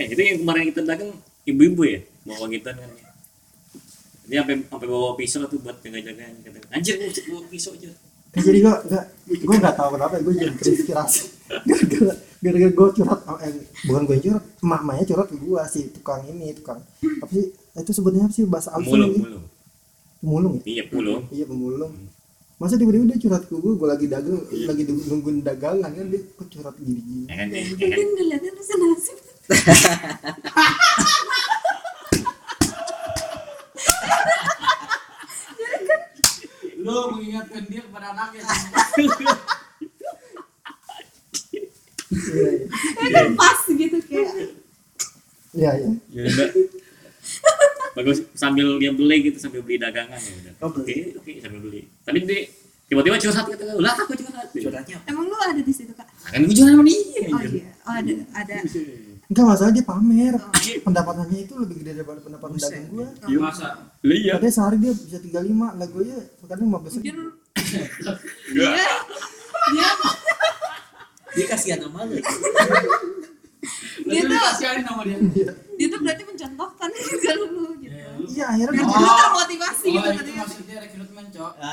Kayak itu yang kemarin kita dagang ibu-ibu ya bawa gitu kan. Dia sampai sampai bawa pisau tuh buat jaga-jaga kata. Anjir gua bawa pisau aja. Kan jadi gua enggak gua enggak tahu kenapa gua jadi terinspirasi. Gara-gara gara-gara gua curhat eh, bukan gua yang curhat, emak-emaknya curhat ke gua si tukang ini, tukang apa sih? Itu sebutnya apa sih bahasa Alfa Pemulung, lagi? pemulung. Pemulung ya? Iya, pemulung. Iya pemulung. Masa tiba-tiba dia curhat ke gua, gua lagi dagang, lagi nunggu- nungguin dagangan kan dia kok curhat gini-gini. Ya kan, ya kan. Ngeliatnya rasa nasib. Lu mengingatkan dia kepada anaknya. Ya kan pas gitu kayak. Iya, iya. Ya udah. Bagus sambil dia beli gitu sambil beli dagangan ya udah. Oh, Oke, oke sambil beli. Tapi dia tiba-tiba curhat gitu. Lah aku curhat. Curhatnya? Emang lu ada di situ kak? Kan gue jualan sama dia. Oh iya. Oh ada ada. Enggak masalah dia pamer. Oh. Pendapatannya itu lebih gede daripada pendapatan dagang gua. Iya masa? Iya. Katanya sehari dia bisa 35, lah gua ya kadang 15 Mungkin ribu. dia dia Dia kasihan sama lu. dia tuh kasihanin sama dia. dia tuh berarti mencontohkan ke lu gitu. Iya, Iya, akhirnya lu Oh. termotivasi Oh, gitu itu katanya. maksudnya rekrutmen, Cok.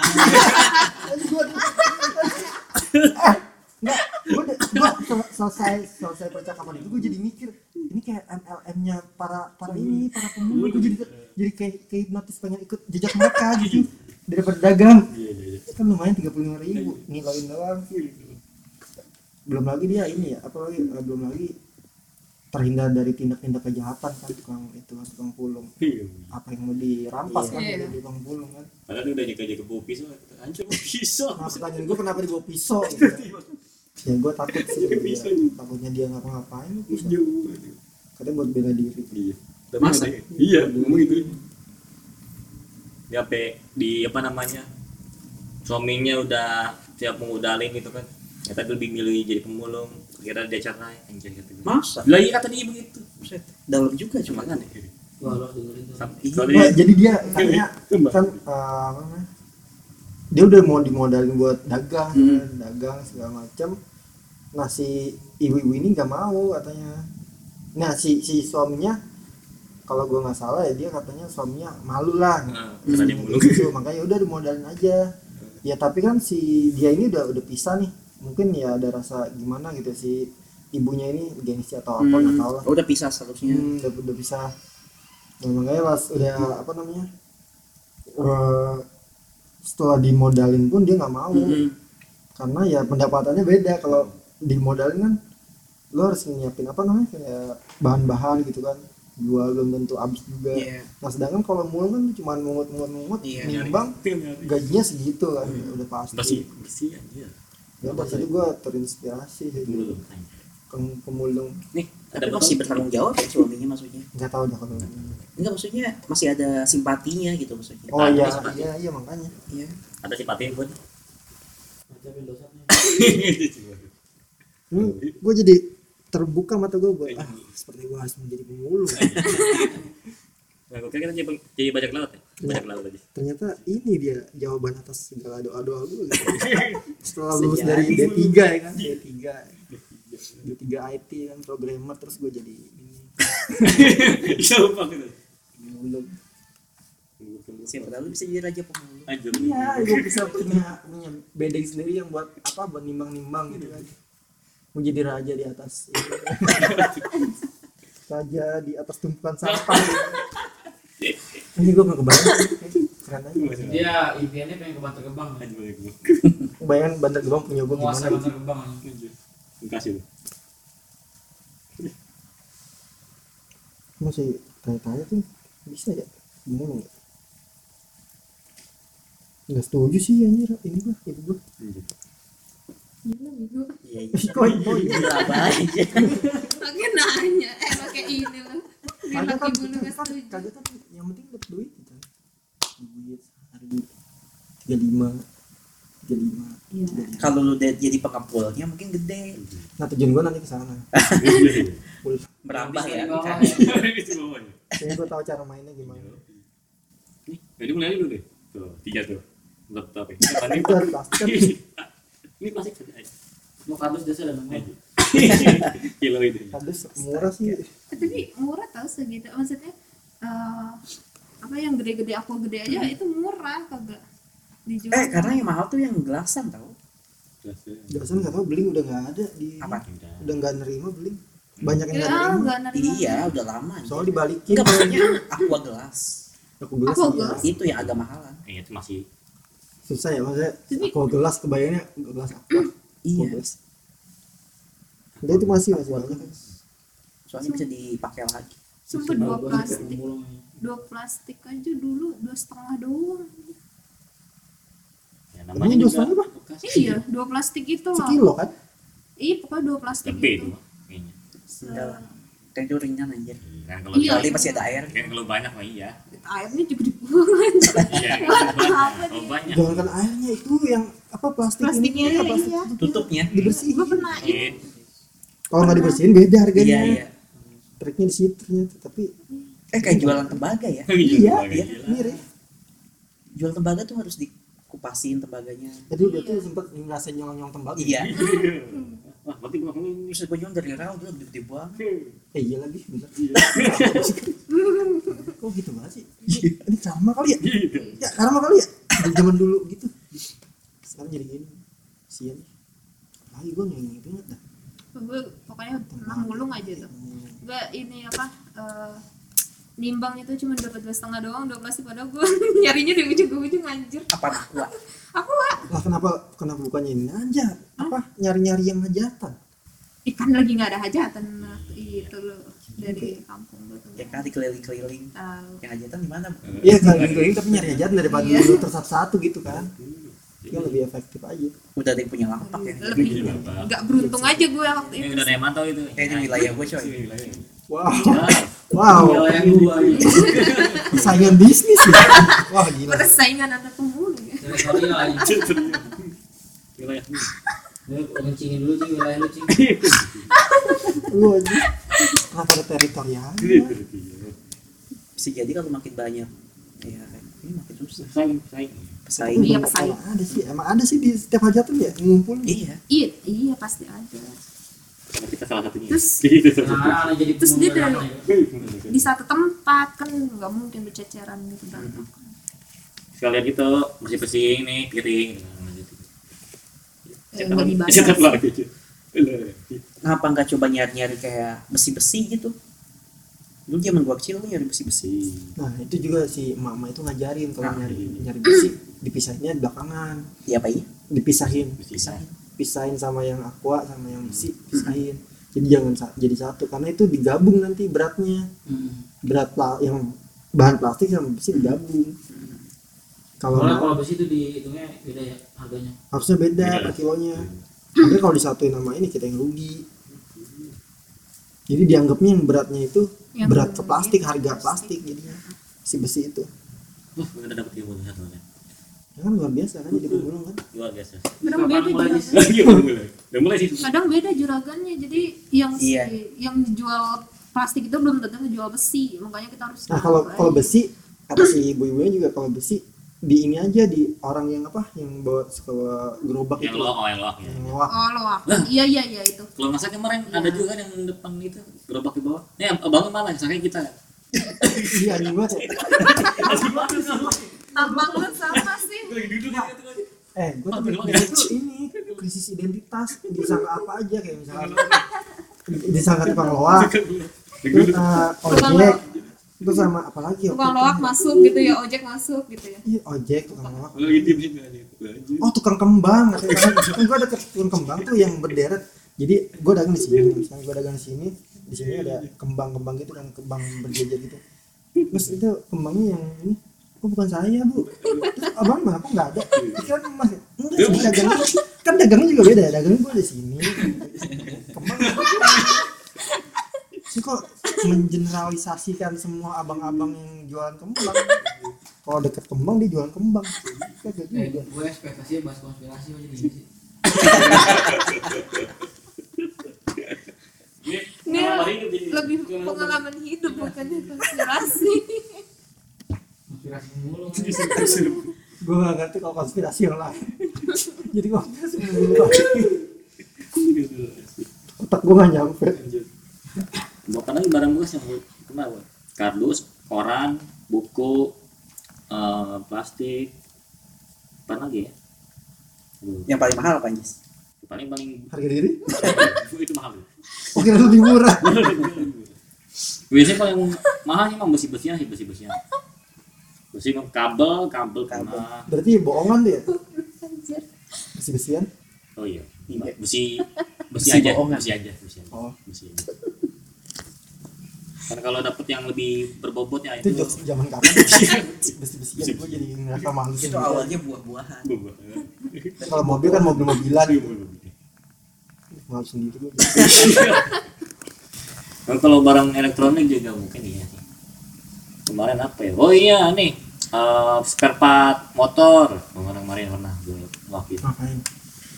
Enggak, gue gua sel- selesai selesai percakapan itu gue jadi mikir ini kayak MLM-nya para para ini para pemulung gue jadi jadi kayak kayak hipnotis pengen ikut jejak mereka gitu daripada dagang Iya, iya, iya. kan lumayan tiga puluh lima ribu ngiloin doang belum lagi dia ini ya apa lagi eh, belum lagi terhindar dari tindak-tindak kejahatan kan tukang itu kan tukang pulung. Apa yang mau dirampas kan dari tukang pulung kan. Padahal udah jaga-jaga bawa pisau. Anjir bawa pisau. nah pertanyaan gue kenapa dibawa pisau gitu ya, ya gue takut sih Pakai dia, pisau. takutnya dia ngapa-ngapain Jauh. katanya buat bela diri Iya. Tapi Masa? ada- Iya, ngomong gitu. Dia sampai di apa namanya? Suaminya udah siap mengudalin gitu kan. Kata dia lebih milih jadi pemulung. Kira dia cerai anjir kata gue. Masa? Lah iya kata dia begitu. Buset. Dalam juga cuma kan tuh. Sam- Iya. jadi dia katanya Sumpah. kan apa namanya, dia udah mau dimodalin buat dagang Hmm. kan, dagang segala macam nah si ibu-ibu ini nggak mau katanya nah si si suaminya kalau gue nggak salah ya dia katanya suaminya malu lah Nah, mulung. gitu makanya udah dimodalin aja ya tapi kan si dia ini udah udah pisah nih mungkin ya ada rasa gimana gitu si ibunya ini gengsi atau apa nggak Hmm, tahu lah oh, udah pisah seharusnya. Hmm, udah, udah bisa. Nah, makanya pas udah apa namanya? eh, setelah dimodalin pun dia nggak mau Hmm. karena ya pendapatannya beda kalau dimodalin kan lo harus nyiapin apa namanya kayak bahan-bahan gitu kan jual belum tentu habis juga Iya. nah sedangkan kalau mul kan cuma mungut mungut mungut Iya. nimbang gajinya segitu kan udah pasti Bersih, bersih anjir. ya pas itu gue terinspirasi sih Mulung. Pem- pemulung Nih, Tapi ada masih bertanggung jawab ya suaminya maksudnya. nggak tahu dah kalau Enggak maksudnya masih ada simpatinya gitu maksudnya. oh iya simpati. iya iya makanya Iya. Ada si patin pun. Baca Windowsnya. Hmm, gue jadi terbuka mata gue buat ah seperti gue harus menjadi pemulung. Nah, gue kira kita jadi, jadi bajak laut ya? Bajak laut aja. ternyata ini dia jawaban atas segala doa doa gue gitu. setelah lulus dari D3 ya kan? D3 D3 IT kan programmer terus gue jadi ini. Iya, lupa gitu. pemulung. Siapa tahu bisa jadi raja pemulung. Iya gue bisa punya punya bedeng sendiri yang buat apa? Buat nimbang nimbang gitu kan mau jadi raja di atas ini. raja di atas tumpukan sampah ini gue gak kebayang keren aja Dia impiannya pengen ke Bantar Gebang. Anjir. bayangin bandar gebang punya gue gimana Bantar Gebang. Kasih lu. masih tanya-tanya tuh bisa ya pemulung ya nggak setuju sih anjir ini gua ibu gua Gila bego. Iya, iya. kok ibu Gila aja. Pakai nanya, eh pakai ini lah. Kagak kan kagak kan kagak kan yang penting dapat duit gitu duit hari tiga lima tiga lima Iya. Kalau lu jadi pengepulnya mungkin gede. nah tujuan gua nanti ke sana Merambah ya. kan. Kayaknya gua tahu cara mainnya gimana Nih, jadi mulai dulu deh. Tuh, tiga tuh. Laptop ya. Ini plastik Ini plastik saja. Mau kardus desa dan. Anjir. kilo itu Kardus murah sih. Eh, tapi murah tau segitu maksudnya eh, apa yang gede-gede aku gede aja itu murah kagak dijual Eh karena yang mahal tuh yang gelasan tau. Biasanya nggak tahu beling udah nggak ada di Apa? udah nggak nerima beling. Banyak yang nggak ya nerima. enggak nerima Iya udah lama. Soalnya dibalikin. Enggak maksudnya aqua gelas. Aku gelas. Aqua iya. gelas? Itu yang agak mahalan. Iya itu masih Susah ya maksudnya. Tapi- Aku gelas kebayangnya gelas apa? Iya. gelas. Enggak itu masih masih banyak. kan. Soalnya bisa dipakai lagi. sumpah dua plastik dua plastik aja dulu dua setengah doang ya, namanya dua juga setengah apa? iya dua plastik itu loh Sekilo kan? iya pokoknya dua plastik lebih itu itu itu ringan aja. kan kalau Iya. Kali masih ada air. kan kalau banyak mah iya airnya juga dibuang iya Buat kalau apa banyak Jangan airnya itu yang apa plastik Plastiknya, ini apa iya. Tutupnya. dibersihin. gue pernah Iya. ini Kalau nggak dibersihin beda harganya. Iya iya. Triknya di situ ternyata tapi Eh kayak jualan tembaga ya. Iya, iya mirip. Jual tembaga tuh harus dikupasin tembaganya. Jadi udah tuh sempet ngerasain nyolong-nyolong tembakau. Iya. wah berarti gua ini Terus gue dari rel dulu gede banget. Eh iya lagi bener. Kok gitu banget sih? Ini karma kali ya? Ya karma kali ya? Dari zaman dulu gitu. Sekarang jadi gini. Sian. Lagi gue nyanyi banget dah. gue pokoknya pernah mulung aja tuh gue ini apa eh, nimbang itu cuma dapat dua setengah doang dua plastik padahal gue nyarinya di ujung ke ujung anjir Apa aqua? aku lah Lah kenapa kenapa bukannya ini aja? Apa nyari-nyari yang hajatan? ikan lagi nggak ada hajatan itu loh dari kampung gue tuh Ya kan dikeliling-keliling. tahu Yang hajatan di mana? Bu? Iya keliling-keliling tapi nyari hajatan daripada Iya. dulu tersatu-satu gitu kan. Itu lebih efektif aja. Udah ada yang punya lapak ya. lebih nggak beruntung aja gue waktu ini itu udah ada yang mantau itu Eh, ini wilayah gue coy. Wow. Wow. Wilayah gua ini. Saingan bisnis ya. Wah gila. persaingan antar ya aja. wilayah Lu kencingin dulu sih wilayah lu cing. Lu aja. Kenapa ada teritorial? Bisa jadi kalau makin banyak ya ini makin susah. saing saing Pesaing. Iya, pesaing. Emang ada sih, emang ada sih di setiap hajatan ya ngumpul. Iya. iya iya pasti ada Karena kita salah satunya Terus? gitu Nah, jadi Terus dia dari- di satu tempat kan nggak mungkin berceceran gitu berantakan sekalian gitu masih bersih nih piring gitu. Eh, Cetak lagi. Kenapa nggak coba nyari-nyari kayak besi-besi gitu? Dulu zaman gua kecil nyari besi-besi. Nah itu juga si mama itu ngajarin kalau Nah, nyari nyari besi dipisahinnya di belakangan, Iya apa iya? dipisahin, Pisahin. Pisahin sama yang aqua sama yang besi, pisahin. Jadi jangan sa- jadi satu karena itu digabung nanti beratnya, Hmm. berat yang bahan plastik sama besi digabung. Kalau Soalnya mau- kalau besi itu dihitungnya beda ya harganya. harusnya beda per kilonya. Tapi kalau disatuin sama ini kita yang rugi. Jadi dianggapnya yang beratnya itu Yang berat ke plastik, harga plastik jadinya si besi itu. Wah, udah dapet ilmu satu kan. Ya kan luar biasa kan jadi pemulung kan. Luar biasa. kadang beda mulai juragan Lagi udah mulai. Udah mulai sih. kadang beda juragannya jadi yang si Iya. yang jual plastik itu belum tentu ngejual besi makanya kita harus Nah kalau kalau besi kata si ibu-ibunya juga kalau besi di ini aja di orang yang apa yang bawa bawa gerobak Yang itu lo, oh yang lo. ya. yang lewat oh lo iya iya iya itu Kalau masa kemarin Iya. ada juga kan yang depan itu gerobak di bawah. Nih abang malah sakit kita. iya anjing banget ya. tampang lu sama sih Lagi duduk gitu kan. eh gue tuh mikir itu ini krisis identitas disangka apa aja kayak misalnya. Disangka tukang loak. Terus eh, Tukang ojek. terus sama apa lagi ya? tukang loak masuk gitu ya ojek masuk gitu ya. Iya, ojek tukang loak. Lanjut. oh tukang kembang. Kan kan gue ada tukang kembang tuh yang berderet. Jadi gue dagang di sini misalnya gue dagang di sini di sini ada kembang-kembang gitu kan kembang berjejer gitu. Terus itu kembangnya yang ini oh bukan saya bu. Terus abang mah kok nggak ada? Pikiran mas enggak sih dagang kan dagangnya juga beda dagangnya gue di sini. Kembang sih kok mengeneralisasikan semua abang-abang yang jualan kembang? Kalau deket kembang dia jualan kembang. Kagak Eh, juga gue ekspektasinya bahas konspirasi aja di sini. Ini lebih pengalaman hidup bukannya konspirasi Konspirasi mulu. gue gak ngerti kalau konspirasi yang lain jadi konspirasi mulu otak gue gak nyampe apa lagi barang bekas yang buat? Kardus, koran, buku, eh, plastik, apa lagi ya? Aduh, Yang paling mahal apa Anjis? paling paling harga diri itu mahal. oh kira lebih murah Biasanya paling mahal emang besi besian sih besi besian. Besi kabel, kabel Kabel. pernah. berarti bohongan dia besi besian Oh iya. Iya. Besi besi, Besi aja, bohongan. besi aja, besi aja. Oh. Besi aja. Karena kalau dapet yang lebih berbobot ya itu itu. zaman kapan besi besian gue jadi ngerasa malu Itu sendiri. awalnya buah-buahan. kalau mobil kan mobil mobilan gitu malu sendiri gue Kalau kalau barang elektronik juga mungkin iya. Kemarin apa ya? Oh iya nih, eh spare part motor. Kemarin kemarin pernah gue ngelakuin ngapain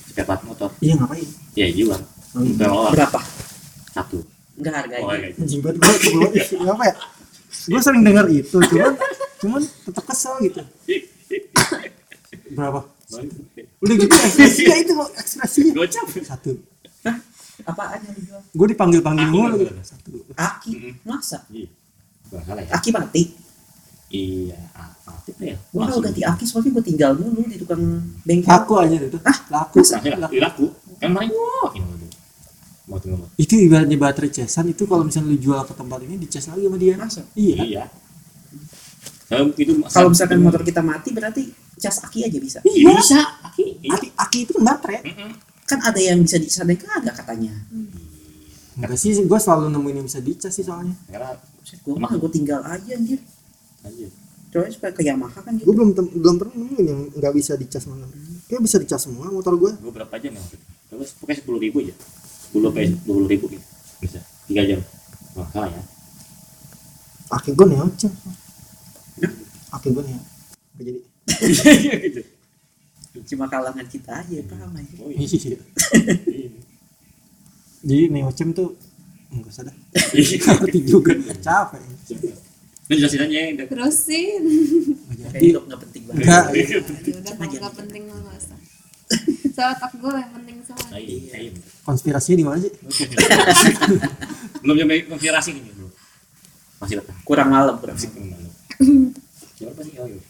spare part motor. iya ngapain Ya juga. Oh, iya. Berapa? Berapa? Satu. Enggak harganya. Oh, iya. anjing banget gue gue gue apa ya gue sering dengar itu cuman cuman tetap kesel gitu berapa udah gitu ekspresinya itu ekspresinya Gocap. satu Hah? Apaan yang dijual? gue dipanggil panggil mulu satu Aki. Masa? Iya. Ya? Aki mati. Iya, apa ya? Gua kalau ganti aki soalnya gua tinggal dulu di tukang bengkel. laku aja itu Hah? laku Langsung laku. laku. Kan main tunggu. itu ibaratnya baterai casan itu kalau misalnya lu jual ke tempat ini dicas lagi sama dia Masa? iya Iya. Nah, itu Kalau misalkan motor kita mati berarti cas aki aja bisa. Iya, bisa. Aki. Iya. aki, aki itu kan baterai Mm-mm. Kan ada yang bisa disandai kagak katanya. enggak sih gue selalu nemuin yang bisa dicas sih soalnya Karena Gua mah gua tinggal aja anjir. aja. Coba supaya ke Yamaha kan gue gitu. belum tem- belum pernah nemuin yang nggak bisa dicas mana kayak bisa dicas semua motor gue Gue berapa jam ya? Terus pokoknya sepuluh ribu aja. Sepuluh sampai dua ribu gitu. Bisa. Tiga jam. Wah, salah ya. aki gue nih aja aki gue nih Nggak jadi gitu. Cuma kalangan kita aja paham aja. Oh iya. Iya. Iya. jadi neocem tuh enggak usah dah ngerti juga capek Lu jelasin aja ya. terusin Nggak jadi itu nggak penting banget. enggak Ya udah nggak penting mah nggak usah soal otak gue yang penting Nah, soalnya iya, iya. konspirasinya di mana sih Belum sampai konspirasi ini belum. Masih betah. Kurang malam kurang. Siapa sih? Oh, iya.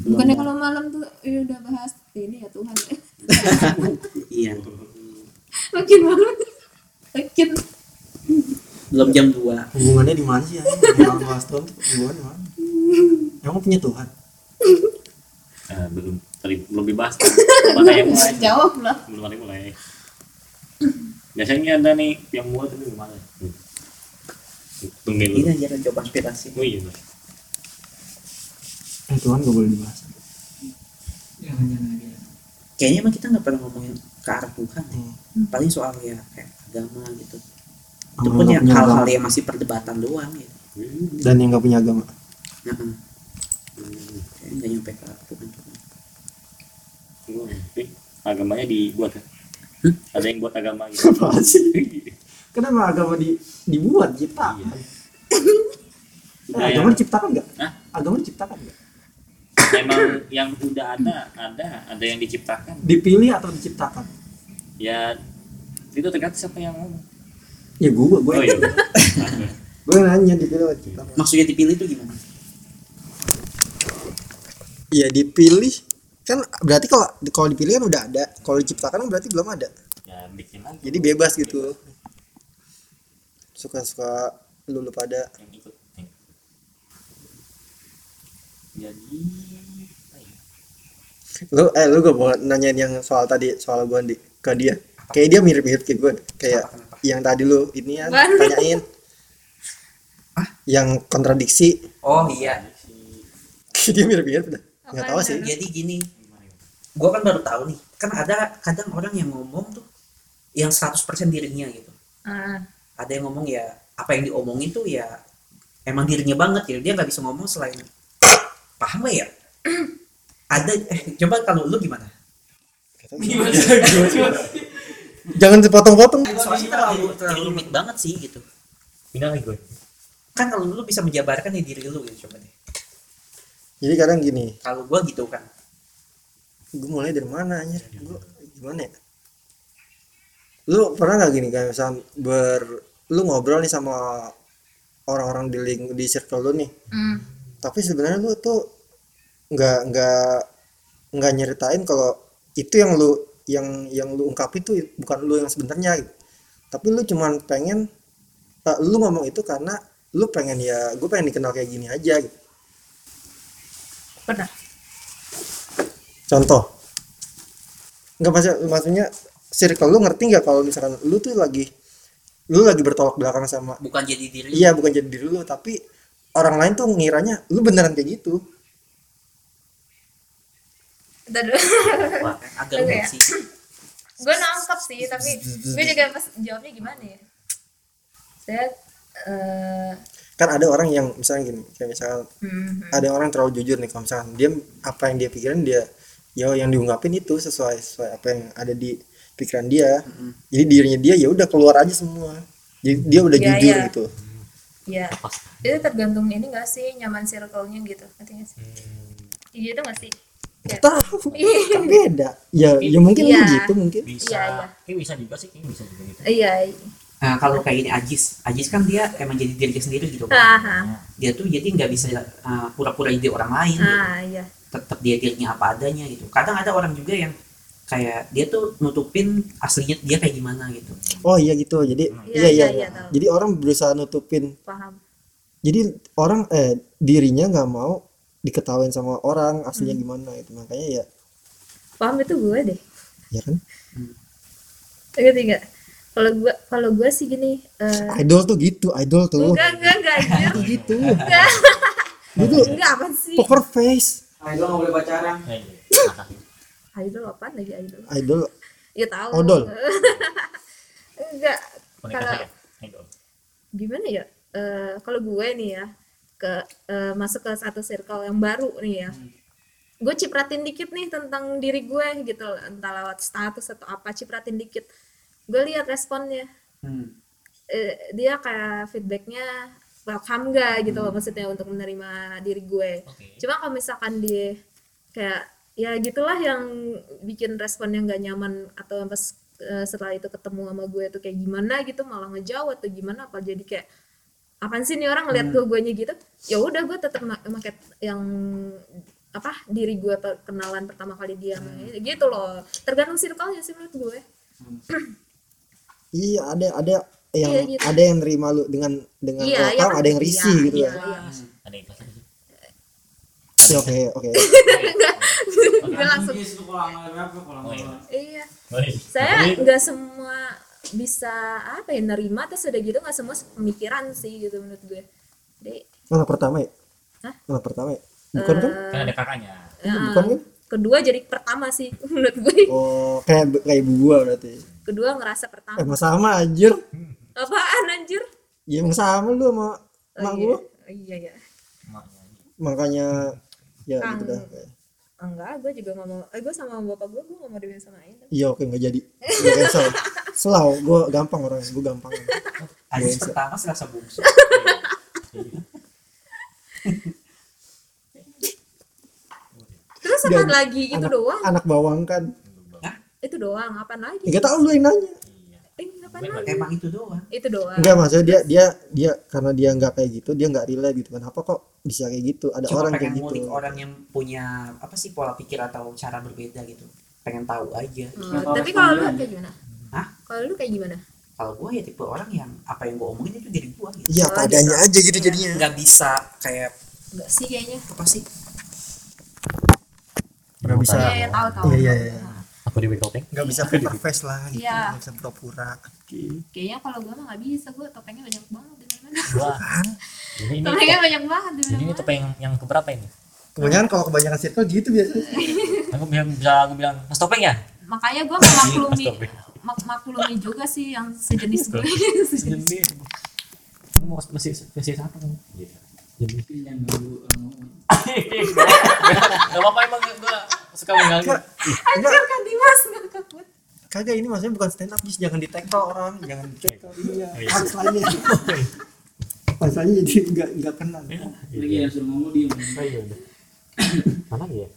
bukannya kalau malam tuh ya udah bahas ini ya Tuhan ya Iya. makin malam makin Belum jam 2 hubungannya di mana sih ya bahas Tuhan tuh hubungannya mana emang punya Tuhan Eh, belum tadi belum dibahas. Mana yang mulai? jawab lah Belum ada mulai. Biasanya ada nih yang muat tapi gimana? Tunggu dulu. Ini aja coba konspirasi. Oh iya. eh Tuhan gak boleh dibahas Jangan jangan jangan. Kayaknya emang kita nggak pernah ngomongin ke arah Tuhan. ya. Hmm. Paling soal ya kayak agama gitu. Itu pun yang hal-hal yang masih perdebatan doang gitu. dan yang gak punya agama Nah, kayaknya nggak nyampe ke Tuhan. Tapi agamanya dibuat kan? Hmm? Ada yang buat agama gitu. apa sih kenapa agama di, dibuat ciptakan Iya. Eh, Budaya. agama diciptakan nggak Hah? agama diciptakan nggak Emang yang udah ada, ada, ada yang diciptakan. dipilih atau diciptakan Ya itu tergantung siapa yang ngomong. Ya gue gue Oh iya. gue nanya dipilih diciptakan Maksudnya dipilih itu gimana? ya dipilih kan berarti kalau kalau dipilih kan udah ada kalau diciptakan kan berarti belum ada Ya bikin aja. jadi bebas gitu suka-suka lu lu pada Yang ikut. Yang- Jadi apa ya? lu eh lu gak mau nanyain yang soal tadi soal gue di ke dia kayak dia mirip-mirip kayak gue kayak? Yang tadi lu ini ya tanyain yang kontradiksi Oh iya. dia mirip-mirip dah nggak tahu sih? Jadi gini, gua kan baru tahu nih. Kan ada kadang orang yang ngomong tuh yang 100% dirinya gitu. ah Ada yang ngomong ya apa yang diomongin tuh ya emang dirinya banget ya. Dia nggak bisa ngomong selain paham gak ya? ada eh coba kalau lu gimana? jangan sepotong-potong Soalnya terlalu terlalu rumit banget sih gitu. Pindah lagi gue. Kan kalau lu bisa menjabarkan ya diri lu gitu coba deh. jadi kadang gini Kalau gua gitu kan. gue mulai dari mana anjir gue gimana ya lu pernah nggak gini kayak misal ber lu ngobrol nih sama orang-orang di link di circle lu nih Hmm. tapi sebenarnya lu tuh nggak nggak nggak nyeritain kalau itu yang lu yang yang lu ungkapin tuh bukan lu yang sebenarnya gitu. tapi lu cuman pengen eh, lu ngomong itu karena lu pengen ya gue pengen dikenal kayak gini aja gitu Pernah. contoh nggak maksud maksudnya circle lu ngerti nggak kalau misalkan lu tuh lagi lu lagi bertolak belakang sama bukan jadi diri iya bukan jadi diri lu tapi orang lain tuh ngiranya lu beneran kayak gitu Bentar dulu. Wah, agak rumit ya. sih. Gue nangkep sih tapi gue juga pas jawabnya gimana ya? Saya eh kan ada orang yang misalnya gini kayak misalkan hmm, ada orang terlalu jujur nih kalau misalkan dia apa yang dia pikirin dia ya yang diungkapin itu sesuai sesuai apa yang ada di pikiran dia. Jadi dirinya dia ya udah keluar aja semua. Jadi dia udah Iya, jujur iya. gitu. Ya. Itu tergantung ini gak sih nyaman circle-nya gitu gak sih? Iya itu gak sih Ya. tahu kan beda. Ya ya mungkin lu Iya. gitu mungkin. Bisa. Iya, iya. kayak bisa juga sih kayak bisa juga gitu. Iya. Nah kalau kayak ini Ajis. Ajis kan dia emang jadi diri dia sendiri gitu kan. Aha. Dia tuh jadi nggak bisa uh, pura-pura jadi orang lain gitu. ah iya. Tetap dia dirinya apa adanya gitu. Kadang ada orang juga yang kayak dia tuh nutupin aslinya dia kayak gimana gitu. Oh iya gitu. Jadi Iya, iya iya, iya, iya. iya, tahu. jadi orang berusaha nutupin. Paham. Jadi orang eh dirinya nggak mau diketawain sama orang aslinya Hmm. gimana itu makanya ya paham itu gue deh. Ya kan? Ngerti gak kalau gue kalau gue sih gini eh idol tuh gitu idol tuh. Enggak enggak enggak tuh gitu. Enggak. Gitu enggak apa sih? poker face. Idol nggak boleh pacaran. Iya. idol apa lagi idol? Idol. Ya tahu. Odol. enggak Kalau- gimana ya? Eh kalau gue nih ya ke eh, masuk ke satu circle yang baru nih ya. Gue cipratin dikit nih tentang diri gue gitu entah lewat status atau apa cipratin dikit. Gue lihat responnya. Hmm. Eh, dia kayak feedbacknya welcome gak gitu loh maksudnya untuk menerima diri gue. Oke. Cuma kalau misalkan dia kayak ya gitulah yang bikin respon yang gak nyaman atau pas eh, setelah itu ketemu sama gue tuh kayak gimana gitu malah ngejawab atau gimana apa jadi kayak apaan sih nih orang ngeliat gue guanya gitu? Ya udah gue tetap pakai yang apa diri gue kenalan pertama kali dia ini. gitu loh. Tergantung circle-nya sih menurut gue iya ada ada yang Iya, gitu. ada yang nerima lu dengan dengan iya iya kan? ada yang risih Iya, gitu iya, ya iya. ada yang kelas sih Ya, oke. Oke. Gue langsung. Nggak Oh, iya. iya. Iya. saya nggak semua bisa apa ya nerima terus udah gitu nggak semua pemikiran sih gitu menurut gue. Jadi anak pertama ya? Hah? anak pertama ya? Bukan kan? Kan ada kakaknya. Ya, bukan kan? kedua jadi pertama sih menurut gue. Oh kayak kayak ibu gua berarti. Kedua ngerasa pertama. Emang sama anjir. Apaan anjir? Ya emang sama lu sama oh, mak iya. gua. Oh, iya ya makanya ya Kang. gitu dah enggak gue juga nggak mau. Eh gue sama bapak gue gue nggak mau disamain iya oke nggak jadi. Gua cancel. Selau gua gampang orang gua gampang. Biasa. pertama serasa bungsu terus apa lagi? Itu anak- doang? anak bawang kan. Itu doang apa lagi? Nggak tahu lu yang nanya eh apa Gue lagi emang itu doang. Itu doang. Enggak maksudnya dia dia dia karena dia nggak kayak gitu dia nggak relate gitu. Kan apa kok bisa kayak gitu? Ada cuma orang kayak pengen gitu orang yang punya apa sih pola pikir atau cara berbeda gitu. Pengen tahu aja. Oh, tapi kalau lu kayak gimana? Hah? kalau lu kayak gimana? Kalau gue ya tipe orang yang apa yang gue omongin itu diri gue gitu. Iya Oh, padanya gitu. aja gitu jadinya. Nggak bisa kayak enggak sih kayaknya. apa sih? Nggak bisa. Iya iya tahu tahu iya iya iya. Aku di topeng nggak bisa poker face lah gitu Iya. nggak bisa pura-pura. Kayaknya kalau gue mah nggak bisa gue topengnya banyak banget di mana gua ini ini topengnya banyak banget di jadi ini mana topeng yang, yang keberapa ini? Kebanyakan kalau kebanyakan circle gitu biasanya. Aku bisa bisa aku bilang mas topeng ya? Makanya gue memaklumi Topeng. mak maklumi juga sih yang sejenis gue sejenis. Mau masih masih satu kan jadi Tapi jangan ganggu orang ngomong. Gak apa-apa emang gue suka mengganggu. Anjir kan Dimas nggak takut. Kagak ini maksudnya bukan stand up just jangan di tackle orang jangan di tackle iya. Iya. punchline punchline jadi nggak nggak kenal. Lagi yang suruh ngomong diem. Oh, iya. Mana ya?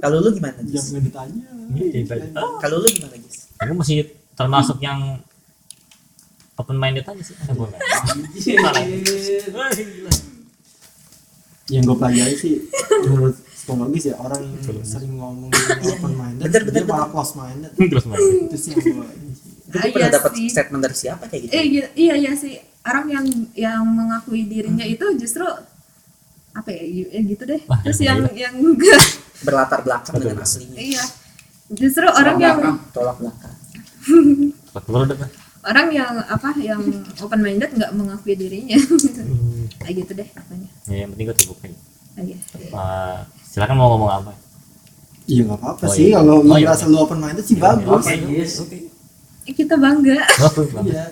kalau lu gimana Jis? jangan ditanya. Iya, iya, tadi. kalau lu gimana Jis? Aku masih termasuk yang open minded aja sih. Ada boleh yang gue pelajari sih menurut psikologis ya orang yang sering ngomong open minded Bener, bener, dia malah close minded terus main itu sih yang gue Itu Ah, gue pernah iya dapat sih. statement dari siapa kayak gitu. eh gitu, iya iya sih. Orang yang yang mengakui dirinya itu justru apa ya, ya gitu deh. Wah, terus yang yang yang enggak Berlatar belakang dengan aslinya. iya. Justru orang yang Tolak belakang. udah kan orang yang apa yang open minded nggak mengakui dirinya. Kayak gitu deh pokoknya. Ya yang penting gue terbuka Ah, iya. Eh, silakan mau ngomong apa? Iya nggak apa-apa Oh, sih. iya. kalau Oh, iya. merasa lu open minded sih bagus. Oke, Yes. oke. Eh, kita bangga. Bagus. iya.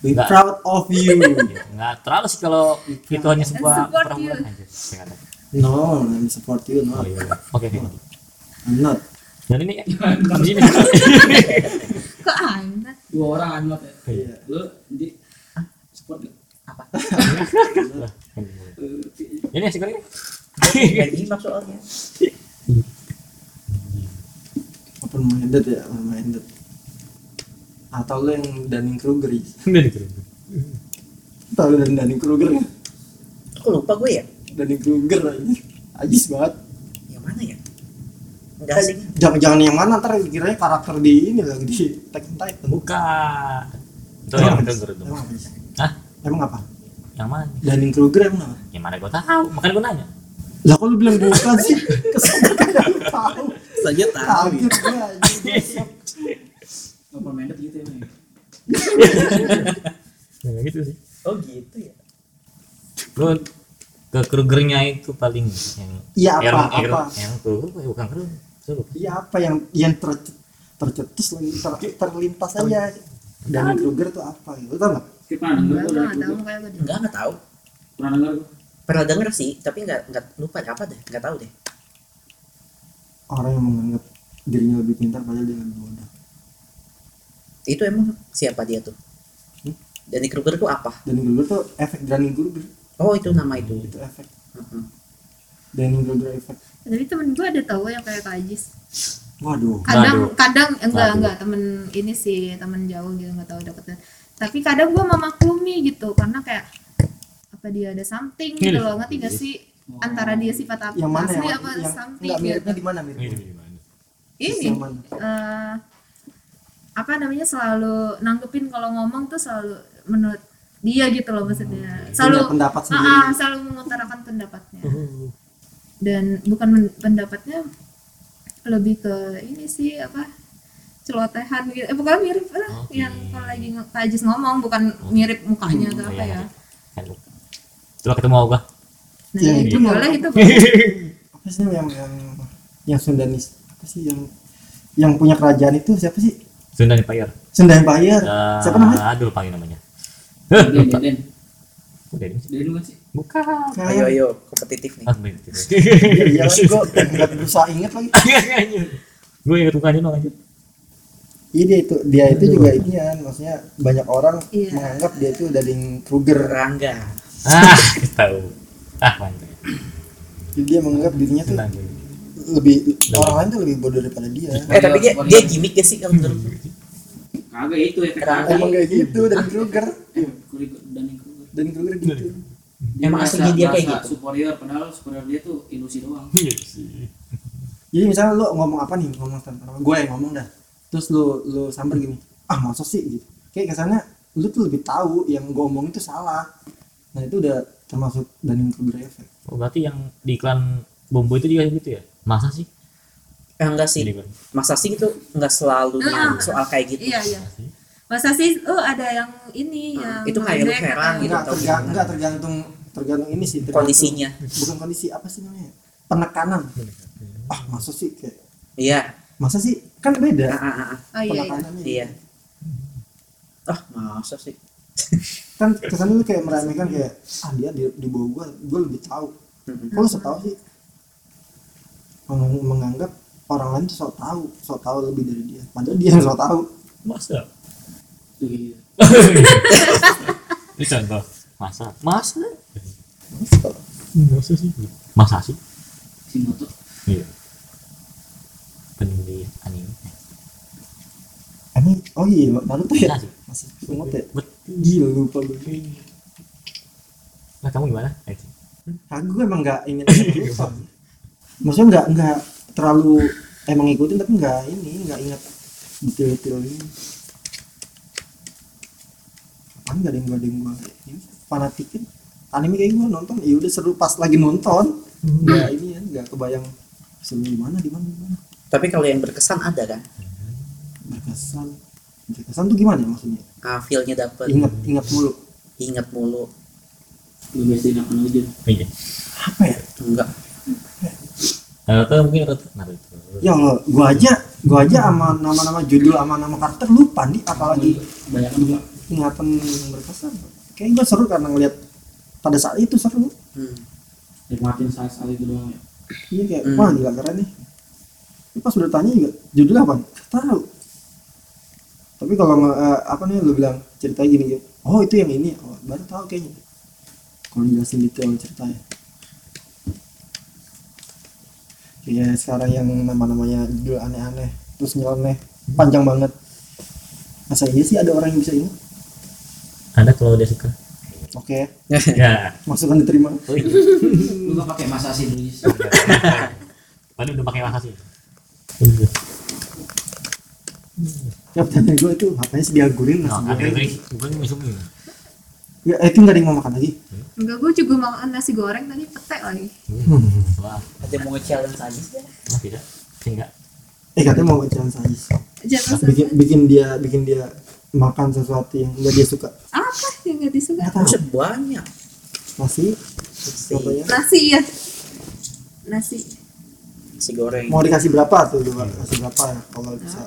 We Nggak. proud of you. Iya, nggak terlalu sih kalau itu hanya sebuah Support perempuan aja. No I'm support you no. Oh iya oke oke I'm not. Dan ini di sini kok anak Dua orang anot ya. iya. Lu di gak? Apa? ini asik kali Kayak nyimak soalnya. open minded ya open minded atau lu yang Dunning Kruger ya? ini keren tahu dari Dunning Kruger nggak? Kok lupa gue ya? Dunning Kruger aja ajis banget Yang mana ya? Enggak sih. jangan jangan yang mana ntar kiranya karakter di ini lagi di on Titan bukan itu yang apa sih? Hah? emang apa yang mana Dunning Kruger emang apa yang mana gue tahu makanya gue nanya lah kok lu bilang bukan sih? Lu tahu Saja tahu. kaget gue aja Open minded gitu ya. Ya gitu sih. Oh gitu ya. lu ke Krugernya itu paling yang Iya, apa, yang, apa? yang, yang Kruger eh, bukan Kruger iya apa yang yang ter, tercetus lagi ter, terlintas aja. Dunning Kruger tuh apa? Gitu lu tau nggak? Kita gue dari nggak tahu. Pernah denger gua. Pernah denger sih, tapi enggak enggak lupa apa deh. Enggak tahu deh. orang yang menganggap dirinya lebih pintar padahal dia lebih bodoh Itu emang siapa dia tuh? Hmm? Danny Kruger tuh apa? Dunning Kruger tuh efek Dunning Kruger Oh itu nama itu. itu efek Heeh. Dunning Kruger efek tapi temen gue ada tahu yang kayak Kajis waduh kadang Waduh. kadang enggak Waduh. enggak temen ini sih temen jauh gitu nggak tahu deketnya tapi kadang gue memaklumi gitu karena kayak apa dia ada something gitu loh ngerti gak sih? Antara dia sifat apa yang mana asli yang, apa yang something enggak gitu. miripnya di mana miripnya Ini gimana? eh, apa namanya selalu nanggepin kalau ngomong tuh selalu menurut dia gitu loh maksudnya. Punya selalu pendapat Ah, sendiri. ah, selalu mengutarakan pendapatnya. Dan bukan pendapatnya lebih ke ini sih apa celotehan gitu. Eh pokoknya mirip lah Oke. yang kalau lagi nge- Kak Ajis ngomong bukan mirip mukanya atau apa ya. Coba ketemu gua. nah Yang itu boleh itu apa sih yang yang yang Sundanis apa sih yang yang punya kerajaan itu siapa sih Sunda Empire. Sunda Empire Eh, siapa namanya Aduh, lupa namanya. Den, Den, Den. Ini sih. Den bukan? Bukan. Ayo ayo kompetitif nih. Ah, bener. iya iya gue nggak berusaha inget lagi Gue ingat mukanya no lanjut. iya dia itu dia itu juga ini ya maksudnya banyak orang Iya. menganggap dia itu Dunning Kruger Rangga. Ah, tahu. Ah, mantap. jadi dia menganggap dirinya tuh Tenang gue. lebih orang lain tuh lebih bodoh daripada dia Eh tapi dia dia gimmick gak sih kalau menurut lu? Kagak itu tadi. emang kayak gitu Dunning Kruger Eh, Kruger dan yang Kruger. Gitu Dia Emang aslinya dia kayak gitu? Superior padahal superior dia tuh ilusi doang. Iya sih. jadi misalnya lu ngomong apa nih ngomong tentang gue yang ngomong dah terus lu lu samper gini ah masa sih gitu kayak kesannya lu tuh lebih tahu yang gue omong itu salah nah itu udah termasuk Dunning Kruger effect Oh, berarti yang di iklan Bombo itu juga gitu ya? Masa sih? Eh, enggak sih. Masa sih itu enggak selalu Ah. soal kayak gitu. iya iya masa sih oh ada yang ini yang itu kayak lu heran atau- gitu. enggak, atau terga- gimana? enggak tergantung tergantung ini sih tergantung- Kondisinya. bukan kondisi apa sih namanya penekanan ah masa sih kayak Iya. masa sih kan beda ah, ah, ah. oh iya iya Iya. Ah, masa sih? Kan kesannya lu kayak meremehkan kayak ah dia di, di bawah gua gua lebih tahu Mm-mm. kok lu so tau sih Meng- menganggap orang lain tuh sok tahu sok tahu lebih dari dia padahal dia yang sok tahu Masa? Tuh gitu. Ini contoh. Masa? Masa? Masa sih? Masa sih? Si motor. Iya. Penulis anime. emang oh iya Naruto ya Nah, sih. masih ingat ya Bet. Gila lupa gue Nah, kamu gimana? Eh, aku emang nggak lupa maksudnya nggak nggak terlalu emang ngikutin tapi nggak ini nggak ingat detail-detail ini. Kan nggak ada yang gua ada yang ini fanatikin anime kayak gua nonton ya udah seru pas lagi nonton. Nggak ini ya nggak kebayang seru di mana di mana di mana. Tapi kalau yang berkesan ada kan? berkesan. Berkesan tuh gimana ya maksudnya Ah, feel-nya dapet. ingat ingat mulu Ingat mulu. Lu biasain apa aja. Iya. apa ya Enggak. Naruto mungkin Naruto. Naruto. ya Allah gua aja gua aja sama nama-nama judul sama nama karakter lupa nih apalagi Banyak juga. ingatan yang berkesan kayak gue seru karena ngeliat pada saat itu seru Hmm. Nikmatin saat-saat itu doang ya. iya kayak Hmm. wah gila keren nih Tapi pas udah tanya juga judulnya apa Gak tahu tapi kalau eh, apa nih lu bilang ceritanya gini gitu oh itu yang ini oh, baru tahu kayaknya kalau jelasin detail ceritanya Kayak sekarang yang nama-namanya judul aneh-aneh terus nyeleneh panjang banget masa iya sih ada orang yang bisa ingat Ada kalau dia suka. oke Ya. masukan diterima Oh, iya. Lu gak pakai masasin dulu sih. Tadi udah pakai makasih. ya pertanyaan gue itu apanya sih diagurin Nah, nasi ada goreng bukan masuk ini. ya eh, itu nggak ada yang mau makan lagi. Enggak gue juga makan nasi goreng tadi petek lagi. Wah, Ada yang mau nge-challenge aja sih? wah, tidak. Enggak. eh katanya mau jalan sajis jangan bikin bikin dia bikin dia makan sesuatu yang nggak dia suka. Apa yang gak disuka? Nggak tahu. Buset banyak. nasi. Nasi, nasi ya nasi nasi goreng. mau dikasih berapa tuh coba kasih berapa ya kalau bisa?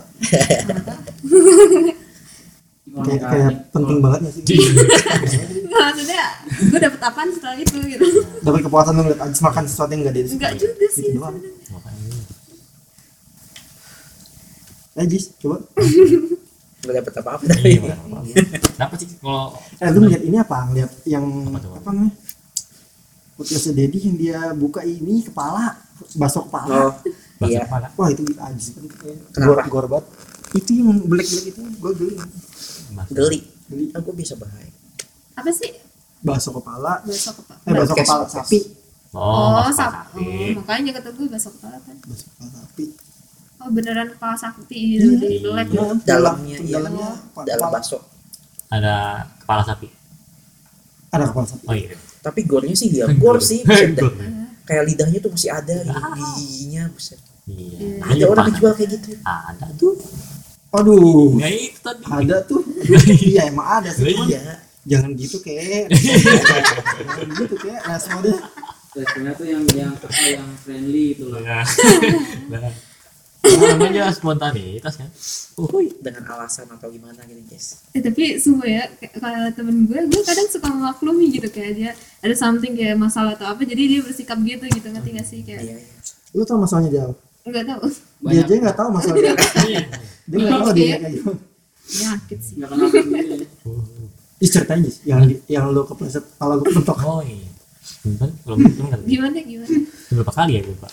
Kayak, kayak penting banget ya sih? Nggak maksudnya gue dapet apaan setelah itu gitu? Dapat kepuasan lu ngeliat Ajis makan sesuatu yang nggak dia enggak juga sih Gitu doang. eh coba. Gak dapet apa-apa dari bukan apa-apa. Dapat sih kalau eh lu ngeliat ini apa? Ngeliat yang Apa tuh? apa namanya? Podcast Dedi yang dia buka ini kepala bakso kepala Oh, bahasa iya. kepala. Wah itu gila Ajis kan itu kayak Kenapa? gor, gor banget. Itu yang belek-belek itu gue geli. Geli. Geli. Aku bisa bahaya. apa sih Bakso kepala, bakso kepala eh bakso Podcast, kepala sapi. Oh, sap sapi. oh, makanya kata gue bakso kepala kan Bakso kepala sapi. oh beneran kepala sapi Iya. gitu di belek Ya, Dalamnya, dalam- iya. dalamnya apa? Dalam kepala. bakso. Ada kepala sapi. Ada kepala sapi. Oh iya. Tapi gornya sih dia gor sih. Gor. Kayak lidahnya tuh masih ada gitu. Giginya buset. Iya. Ada orang yang jual kayak gitu. Ada tuh. Aduh, Ya itu tadi. ada tuh. Iya emang ada sih. cuman Iya. Jangan gitu kek. Jangan gitu kek. Respon deh. Responnya tuh yang yang apa yang friendly itu loh. Nah. Namanya spontanitas kan? Uhuy, dengan alasan atau gimana gitu, guys. Eh, tapi semua ya kayak- kalau temen gue gue kadang suka memaklumi gitu kayak dia ada something kayak masalah atau apa jadi dia bersikap gitu gitu ngerti gak sih kayak Iya, iya. Lu tau masalahnya jauh. nggak tahu Dia aja nggak tahu masalah dia. Iya. Dia nggak tahu dia Oke. kayak gitu. nyakit sih Enggak kenapa sendiri. Ih ceritain Jis, yang yang lu kepleset kepala gue bentok. Oh iya. Bentar, belum belum gimana gimana Berapa kali ya lu bentok.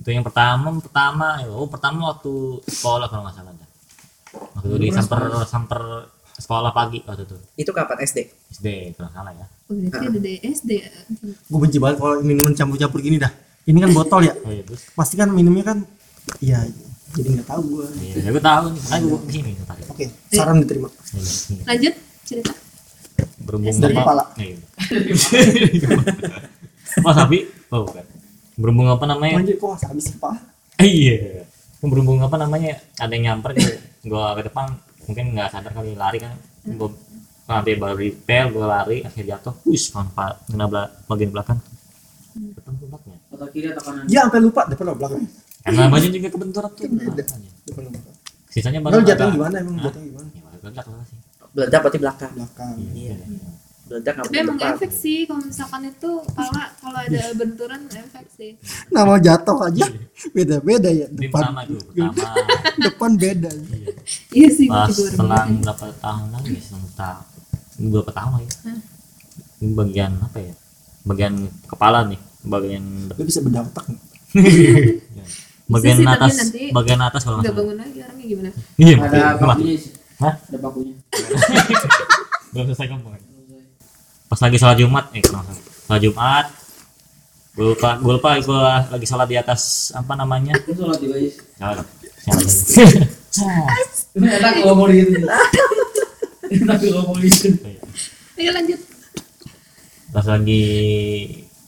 Itu yang pertama, pertama, oh pertama waktu sekolah kalau nggak salah. dah. Waktu itu di samper samper sekolah pagi waktu itu Itu kapan SD? SD kalau nggak salah ya. oh, ada DSD Gue benci banget kalau minuman campur-campur gini dah. Ini kan botol ya. Oh iya. Pasti kan minumnya kan iya jadi nggak tahu gue. Iya, ya gue tahu nih, makanya gue ke sini tadi. Oke, saran diterima. Lanjut cerita Berhubung Dari kepala. Iya. Oh sapi? Oh bukan. Berhubung apa namanya? Anjir kok habis apa? Eh, iya. Berhubung apa namanya? Ada yang nyamper gue, gue ke depan mungkin nggak sadar kali lari kan. Gue nanti baru repel, gue lari akhirnya jatuh. Wis, nampak kena bela- bagian belakang. Ketemu belakangnya. Atau kiri atau kanan. Dia sampai lupa depan atau belakang. Karena baju juga kebenturan tuh. Makanya. Depan belakang. Sisanya Kalau baru agak- gimana emang Hah? jatuhnya gimana? Ya, meledak lah sih. Meledak berarti belakang. Belakang. Iya. Meledak nggak tapi emang depan. efek sih kalau misalkan itu kalau kalau ada benturan efek sih Nama jatuh aja beda-beda ya Ini depan. pertama tuh, pertama. depan beda. iya sih Pas selang berapa tahun lagi ya, selang. Berapa tahun lagi? Hah? Ini bagian apa ya? Bagian kepala nih, bagian Lu bisa bedah otak nggak? bagian tapi atas bagian atas kalau nggak bangun lagi orangnya gimana iya Ada bakunya. Hah? Ada bakunya. belum selesai ngomong pas lagi sholat jumat eh sholat jumat gue lupa gue lupa gue lagi sholat di atas apa namanya Itu sholat juga Is. Sholat. Sholat. Ini enak ngomong gitu. Enak kalau ngomong gitu. ayo lanjut pas lagi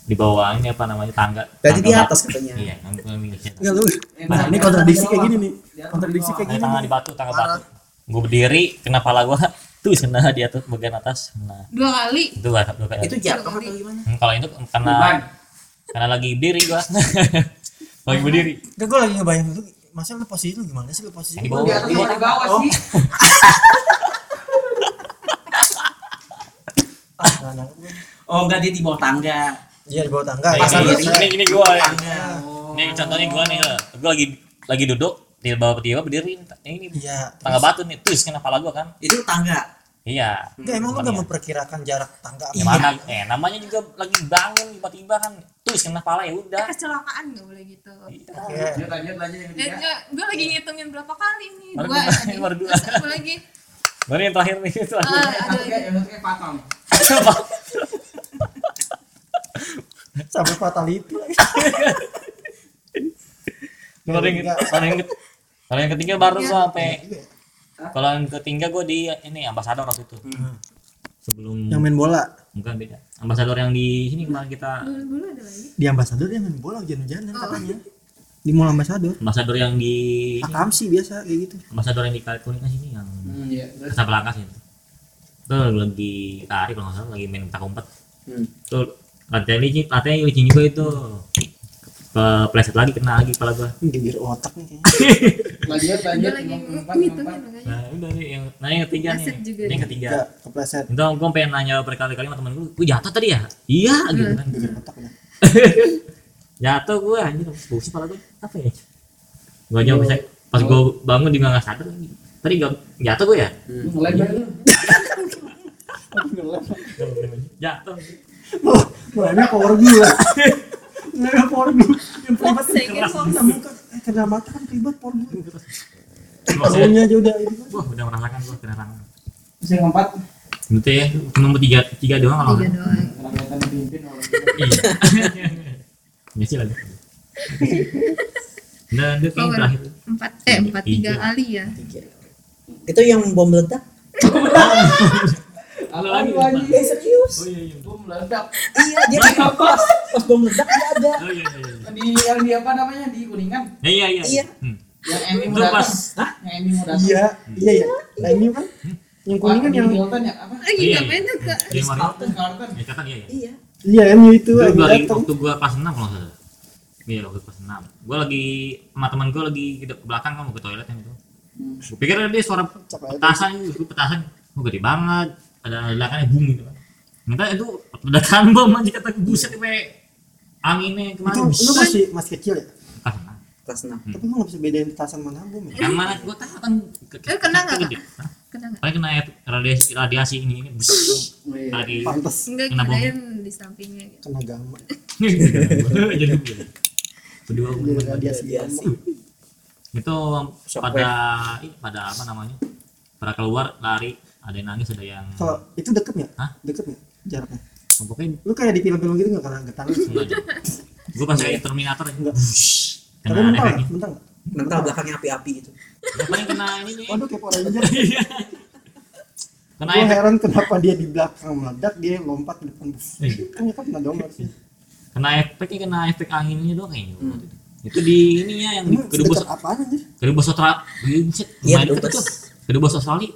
di bawah ini apa namanya tangga Berarti di tangga atas katanya. iya di Enggak lu. Nah, ini kontradiksi kayak gini nih. Kontradiksi kayak gini. tangga di batu tangga batu gue berdiri kena pala gue tuh kena di atas bagian atas nah dua kali itu gak dua kali Itu jatuh atau gimana? Hmm, kalau itu karena karena lagi berdiri gua lagi berdiri Enggak gue lagi ngebayang dulu. Masa lu posisi lu gimana sih lu posisi? Di bawah. Di atas sama di bawah Oh. sih. Ah, gua- Oh enggak dia di bawah tangga. Iya di bawah tangga. Nah, ini, berdiri. ini, ini gua ya. Tangga. ini contohnya gua nih gua lagi lagi duduk di bawah tiba berdiri ini Iya. tangga batu nih terus kena pala gua kan Itu tangga. iya Enggak emang lu Bukan enggak ya. memperkirakan jarak tangga apa? gimana eh namanya juga lagi bangun tiba-tiba kan terus kena pala ya udah kecelakaan nggak boleh gitu Oke. Lanjut lanjut lanjut Eh, ketiga. gue lagi ngitungin berapa kali nih Baru dua baru dua. Terus satu lagi baru yang terakhir nih itu Ah, lagi yang satu kayak. Sampai fatality lagi. kalau yang kalau yang yang ketiga baru gua sampai kalau yang ketiga gua di ini ambasador waktu itu sebelum Yang main bola. bukan beda ambasador yang di sini kemarin kita dulu ada lagi Di ambasador dia main bola hujan-hujanan katanya. Di mall ambasador. ambasador yang di Akam sih biasa kayak gitu. ambasador yang di Kuningan sini yang Hmm, iya. Terus Casablanca sih itu lagi tarik kalau nggak salah lagi main petak umpet Hmm. tuh latihan licin latihan licin juga itu kepleset lagi kena lagi kepala gua. Geger otak nih kayaknya. lanjut lanjut. lagi ngitungin nah udah nih yang nah yang ketiga nih. juga yang ketiga. Kepleset. itu gue pengen nanya berkali-kali sama temen gue gue jatuh tadi ya? Iya gitu kan. Geger otak jatuh gue anjir pusing kepala gue apa ya? Gue aja bisa. Pas gue bangun juga nggak sadar. Tadi gak jatuh gue ya? Ngelem aja lu. jatuh. Oh, Banyak power gila. Power gila. Yang boxing. kena muka, eh, kena mata kan gila. Gua Baunya aja udah ini kan. wah udah merasakan gue kena tangan Terus yang keempat. Berarti ya nomor tiga tiga doang kalau tiga doang iya ya sih lagi dan dia Power. terakhir empat eh empat tiga kali ya Itu yang bom meledak. Halo lagi. Eh serius. oh iya iya Bom meledak. Iya dia pas pas bom meledak dia ada. oh iya iya iya Yang di yang di apa namanya di kuningan. Ya, iya iya Iya. Hmm. Yang Emmy mau Itu datang. pas Hah? Yang Emmy mau datang. Iya, iya ya. Nah ini kan yang kuning Di yang Hilton ya apa? lagi Iya, ngapain tuh kak Iya, Mario. Carlton Carlton. Ya, iya ya. Iya. iya MU itu Itu lagi waktu gua kelas 6 kalau nggak salah. Iya, waktu kelas 6. Gua lagi sama teman gua lagi ke ke belakang kan mau ke toilet yang itu. Hmm. Pikir dia suara petasan itu, petasan. Gede banget. Ada ledakannya boom gitu kan. Ternyata itu ledakan bom aja kata buset sampai anginnya Itu kemarin. lu masih masih kecil ya? Kelas enam. Kelas 6. Tapi gua nggak bisa bedain petasan mana bom ya. Yang mana gua tahu kan Eh, kena nggak, kena nggak Paling kena radiasi radiasi ini ini. Bus. Tadi. Pantes enggak Kena bom. di sampingnya gitu kena gamma. Jadi. Kedua radiasi Radiasi. itu pada pada apa namanya pada keluar lari ada yang nangis ada yang Kalau itu deket nggak? Hah? Deket nggak jaraknya? pokoknya Lu kayak di film-film gitu nggak karena getar aja gue pas kayak Terminator aja Enggak. Tapi kena mental efeknya nggak? Mental nggak? Mental belakangnya api-api gitu. yang paling kena ini nih Waduh kayak Power Ranger. kena Gue heran kenapa dia di belakang meledak dia lompat ke depan bus. Iya. Kan ya kan kena dong harusnya. kena efeknya kena efek anginnya doang kayaknya waktu itu. di ininya yang di kedubes apaan anjir? kedubes Australia Iya, tuh kedubes Australia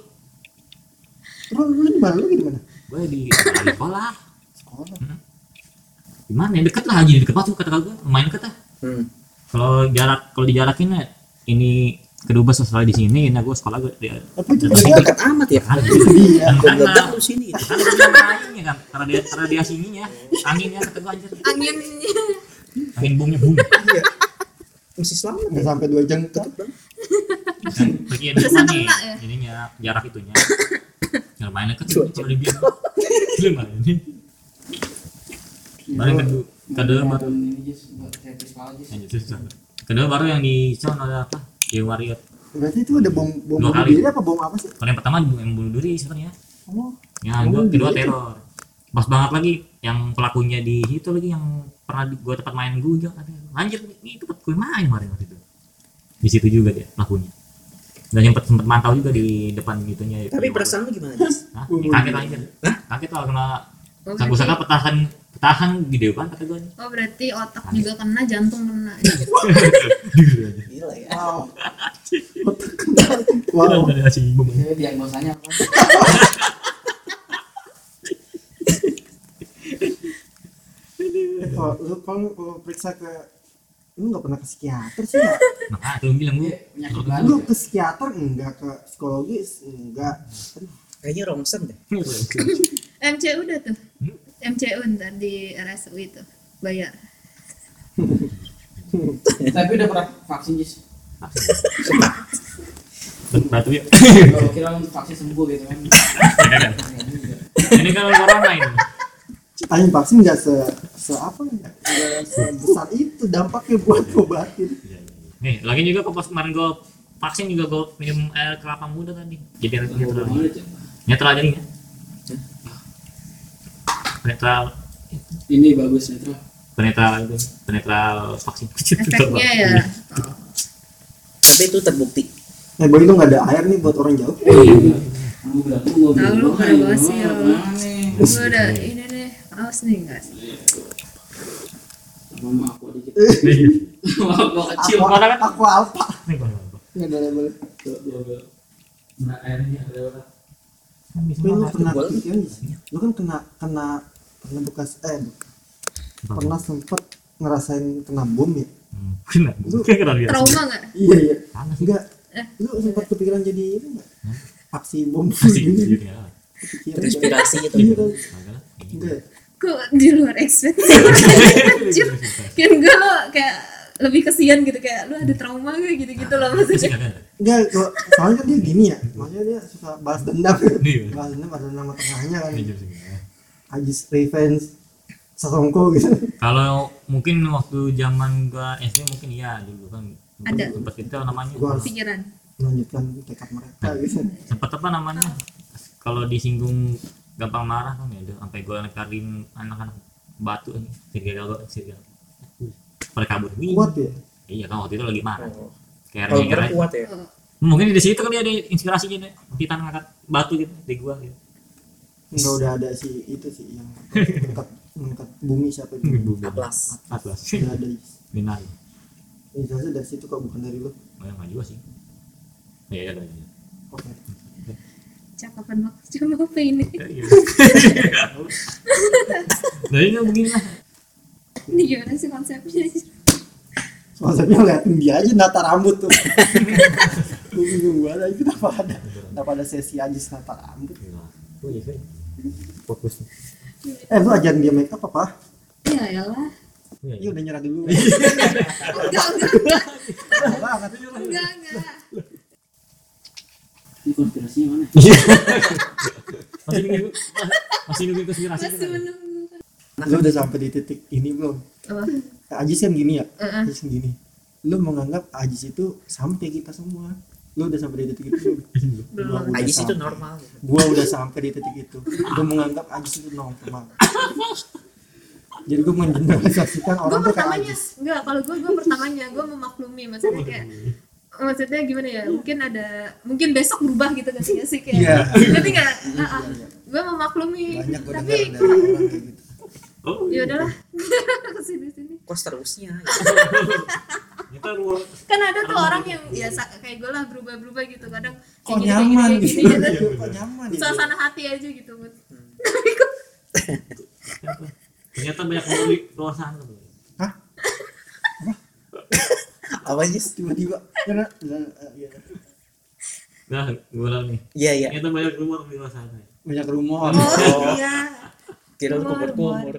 Lu lu di mana? Lu di mana? gue di di sekolah Sekolah. di mana ya deket lah aja deket banget tuh kata gue lumayan deket lah Hmm. kalau jarak kalau dijarakin ya, ini kedubes Australia di sini nah gue sekolah gue di Tapi itu Dekat. dia amat ya. kan Iya. Bom meledak lu sini. kan ada anginnya kan radiasi radiasi ininya anginnya kata gue anjir anginnya angin boomnya boom Iya. Masih selamat. Nggak sampai dua jam Tetep bang. di nih kena ya? ininya jarak itunya ya lumayan deket sih kalau dibilang lumayan ini. Paling kedua kedua baru. kedua baru yang di ada apa? Di Warrior. Berarti itu ada bom bom bunuh diri apa bom apa sih? kalau yang pertama yang bunuh diri sebenarnya Oh, yang Oh, kedua, kedua teror. Pas banget lagi yang pelakunya di situ lagi yang pernah di gua tempat main gue juga ada. Anjir ini tempat gue main kemarin waktu itu. Di situ juga dia pelakunya dan sempat sempat mantau juga di depan gitunya Tapi perasaan lu gimana, Jis? Hah? Ya, kaget anjir kaget lah kena Oh, saku berarti, saka petahan petahan gede banget kata gue oh berarti otak juga kena jantung kena Gila ya. wow. wow. Jadi diagnosanya apa? Eh, Kalau lu kalau kalau periksa ke lu nggak pernah ke psikiater sih ya? nah itu bilang gue Iya, penyakit Lu ke psikiater enggak ke psikologis enggak. Aduh, Kayaknya rongsen deh. MCU udah tuh Hmm? MCU ntar di RSU itu bayar Tapi udah pernah vaksin Jis. batu ya Kalau kira untuk vaksin sembuh gitu kan. ini kalau corona ini Ayo vaksin nggak se se apa nggak sebesar itu dampaknya buat obatin. nih lagi juga kok pas kemarin gue vaksin juga gue minum air kelapa muda tadi. Jadi netral. Banget ya. netral jadinya netral Ini bagus netral. penetral itu penetral vaksin efeknya ya. Tapi itu terbukti. Eh boy lu nggak ada air nih buat orang jauh. Lu mau Tahu lu ya. nih. gue udah ini nih awas nih guys mama aku dikit. Mama aku kecil. Aku, mana kan? aku alfa. Nih, gua nggak apa. Nggak boleh tuh. Nah, airnya ada apa? Kan lu boleh. kan, lu kan kena kena pernah bekas eh pernah sempet ngerasain kena bom ya? Hmm, kena Lu- kayak kena biasa trauma nggak Iya iya. Enggak. Eh. Lu sempat kepikiran jadi ini enggak? Aksi bom gitu. gitu ya. Nggak? gitu. Iya. Enggak. Kok di luar ekspektasi kan gue lo kayak lebih kesian gitu kayak lu ada trauma gak gitu gitu loh Masih maksudnya. Enggak, kalau- soalnya dia gini ya. Maksudnya dia suka balas dendam. Iya. balas dendam ada nama tengahnya kan. Iya. Ajis Revenge Sasongko gitu. Kalau mungkin waktu zaman gua SD mungkin iya dulu kan Ada. sempat kita namanya Gua pikiran melanjutkan tekad mereka gitu. sempat apa namanya kalau disinggung gampang marah kan ya udah sampai gua nekarin anak-anak batu ini serigala gua serigala pada kabur Wih. Kuat ya. iya kan waktu itu lagi marah Oh. kayak Kalau kuat ya. Mungkin di situ kali ada inspirasinya deh Titan ngangkat batu gitu di gua gitu Enggak udah ada si itu sih yang dekat mengangkat bumi siapa itu? Atlas. Atlas Udah ada. Binar Inspirasi dari situ kok bukan dari lu. oh, nggak juga sih iya iya iya Oke. Cakapan mak cuma apa ini Iya. Nah ini begini lah. ini gimana sih konsepnya Maksudnya ngeliatin dia aja nata rambut tuh. Gue bingung banget itu kenapa ada kenapa ada sesi Ajis nata rambut. Oh iya sih. Fokus. Eh lu ajarin dia make up apa? ya elah Iya udah nyerah dulu. enggak enggak enggak enggak Ini konspirasinya mana? Masih nunggu masih nunggu konspirasi. masih menunggu Lu udah sampai di titik ini belum? apa Ajis kan gini ya? Heeh. Ajis kan gini. Lu menganggap Ajis itu kayak kita semua. Lu udah sampai di titik itu belum? Gua Ajis itu sampai. normal. Gua udah sampai di titik itu. Gua menganggap Ajis itu normal. Jadi gue mengeneralisasikan gue orang tuh kayak pertamanya Ajis. enggak kalau gue gue pertamanya gue memaklumi maksudnya kayak maksudnya gimana ya mungkin ada mungkin besok berubah gitu kan sih sih kayak Iya. nggak Iya, iya. gue memaklumi Banyak gue tapi dengar dari orang kayak gitu. Oh, ya udahlah ke sini sini Kok seterusnya? Kita luar. kan ada tuh orang yang ya kayak gue lah berubah berubah gitu kadang Kok kayak gini, kayak nyaman gini, gitu. kayak gini, gitu. Kok nyaman ya? suasana hati aja gitu Bud. Ternyata banyak yang di luar sana. Apa Jis? Tiba-tiba. Karena, iya. Nah, gue bilang nih. Iya iya. Ternyata banyak rumor di luar sana. banyak rumor. oh iya Kira lu Rumor, kumur-kumur.